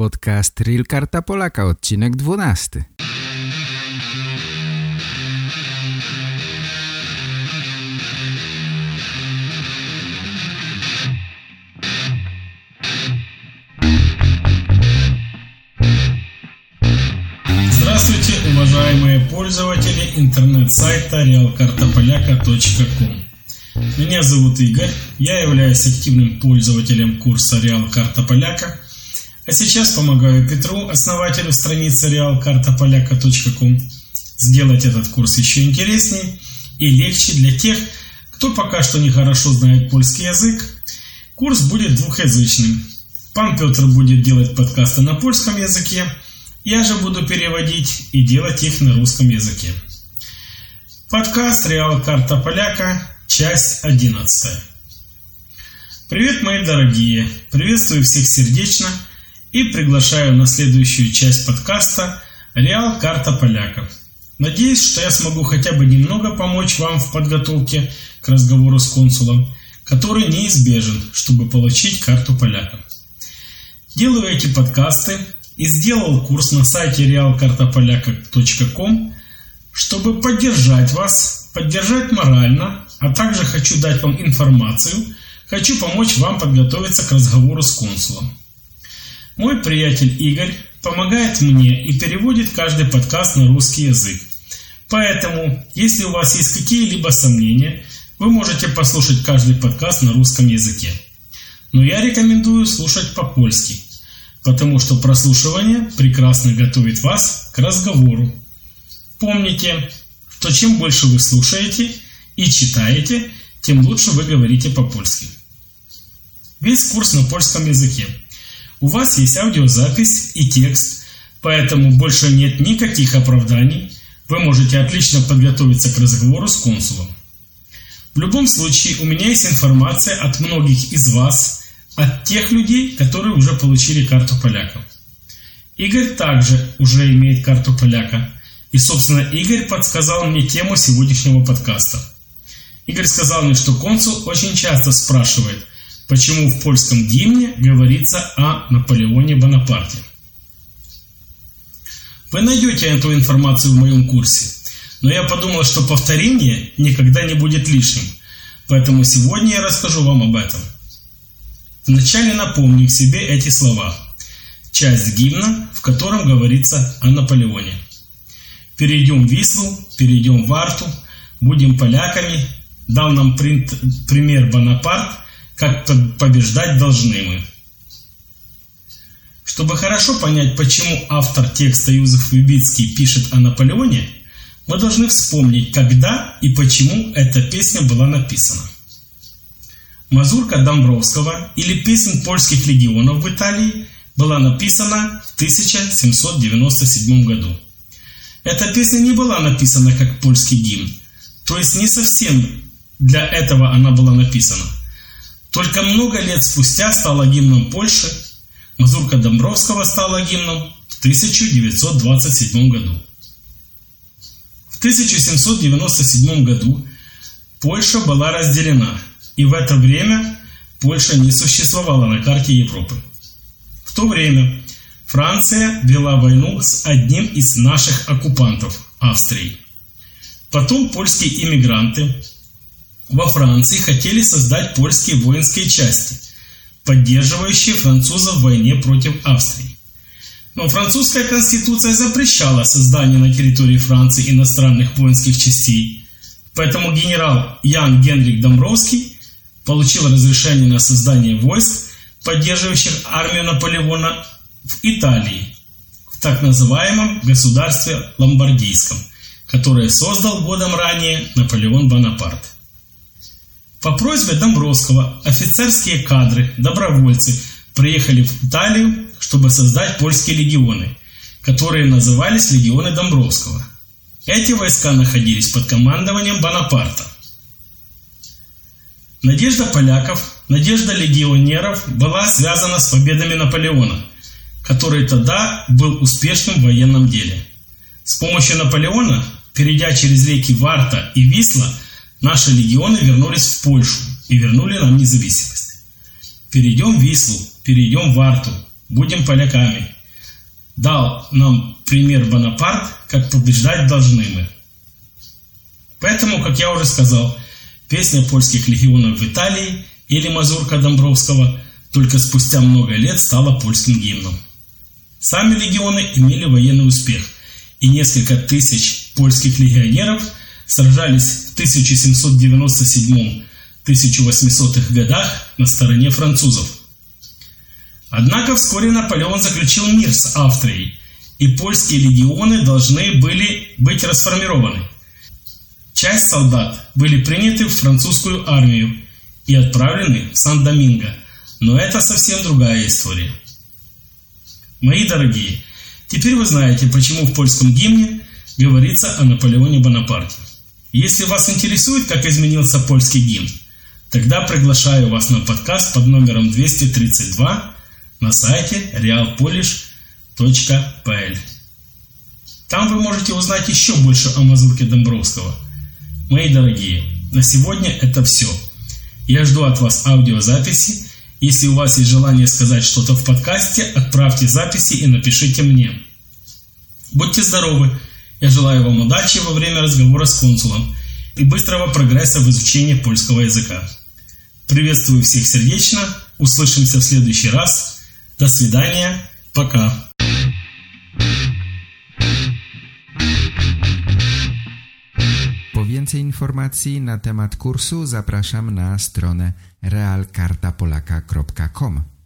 Podcast Real Karta Polaka, odcinek 12. Здравствуйте, уважаемые пользователи интернет-сайта realkartapolaka.com Меня зовут Игорь, я являюсь активным пользователем курса Real Карта Поляка, а сейчас помогаю Петру, основателю страницы realkartapolaka.com, сделать этот курс еще интереснее и легче для тех, кто пока что не хорошо знает польский язык. Курс будет двухязычным. Пан Петр будет делать подкасты на польском языке, я же буду переводить и делать их на русском языке. Подкаст «Реал Карта Поляка», часть 11. Привет, мои дорогие! Приветствую всех сердечно и приглашаю на следующую часть подкаста «Реал Карта Поляка». Надеюсь, что я смогу хотя бы немного помочь вам в подготовке к разговору с консулом, который неизбежен, чтобы получить карту поляка. Делаю эти подкасты и сделал курс на сайте realkartapolyaka.com, чтобы поддержать вас, поддержать морально, а также хочу дать вам информацию, хочу помочь вам подготовиться к разговору с консулом. Мой приятель Игорь помогает мне и переводит каждый подкаст на русский язык. Поэтому, если у вас есть какие-либо сомнения, вы можете послушать каждый подкаст на русском языке. Но я рекомендую слушать по-польски – потому что прослушивание прекрасно готовит вас к разговору. Помните, что чем больше вы слушаете и читаете, тем лучше вы говорите по-польски. Весь курс на польском языке. У вас есть аудиозапись и текст, поэтому больше нет никаких оправданий. Вы можете отлично подготовиться к разговору с консулом. В любом случае, у меня есть информация от многих из вас – от тех людей, которые уже получили карту поляка. Игорь также уже имеет карту поляка. И, собственно, Игорь подсказал мне тему сегодняшнего подкаста. Игорь сказал мне, что консул очень часто спрашивает, почему в польском гимне говорится о Наполеоне Бонапарте. Вы найдете эту информацию в моем курсе, но я подумал, что повторение никогда не будет лишним, поэтому сегодня я расскажу вам об этом – Вначале напомним себе эти слова. Часть гимна, в котором говорится о Наполеоне. Перейдем в Вислу, перейдем в Арту, будем поляками, дал нам пример Бонапарт, как побеждать должны мы. Чтобы хорошо понять, почему автор текста Юзеф Любицкий пишет о Наполеоне, мы должны вспомнить, когда и почему эта песня была написана. Мазурка Домбровского или песен польских легионов в Италии была написана в 1797 году. Эта песня не была написана как польский гимн, то есть не совсем для этого она была написана. Только много лет спустя стала гимном Польши, Мазурка Домбровского стала гимном в 1927 году. В 1797 году Польша была разделена – и в это время Польша не существовала на карте Европы. В то время Франция вела войну с одним из наших оккупантов – Австрией. Потом польские иммигранты во Франции хотели создать польские воинские части, поддерживающие французов в войне против Австрии. Но французская конституция запрещала создание на территории Франции иностранных воинских частей, поэтому генерал Ян Генрих Домбровский получил разрешение на создание войск, поддерживающих армию Наполеона в Италии, в так называемом государстве Ломбардийском, которое создал годом ранее Наполеон Бонапарт. По просьбе Домбровского офицерские кадры, добровольцы приехали в Италию, чтобы создать польские легионы, которые назывались легионы Домбровского. Эти войска находились под командованием Бонапарта. Надежда поляков, надежда легионеров была связана с победами Наполеона, который тогда был успешным в военном деле. С помощью Наполеона, перейдя через реки Варта и Висла, наши легионы вернулись в Польшу и вернули нам независимость. Перейдем в Вислу, перейдем в Варту, будем поляками. Дал нам пример Бонапарт, как побеждать должны мы. Поэтому, как я уже сказал, песня польских легионов в Италии или «Мазурка Домбровского» только спустя много лет стала польским гимном. Сами легионы имели военный успех, и несколько тысяч польских легионеров сражались в 1797-1800 годах на стороне французов. Однако вскоре Наполеон заключил мир с Австрией, и польские легионы должны были быть расформированы. Часть солдат были приняты в французскую армию и отправлены в Сан-Доминго, но это совсем другая история. Мои дорогие, теперь вы знаете, почему в польском гимне говорится о Наполеоне Бонапарте. Если вас интересует, как изменился польский гимн, тогда приглашаю вас на подкаст под номером 232 на сайте realpolish.pl. Там вы можете узнать еще больше о мазурке Домбровского. Мои дорогие, на сегодня это все. Я жду от вас аудиозаписи. Если у вас есть желание сказать что-то в подкасте, отправьте записи и напишите мне. Будьте здоровы! Я желаю вам удачи во время разговора с консулом и быстрого прогресса в изучении польского языка. Приветствую всех сердечно. Услышимся в следующий раз. До свидания. Пока. Po więcej informacji na temat kursu zapraszam na stronę realkartapolaka.com.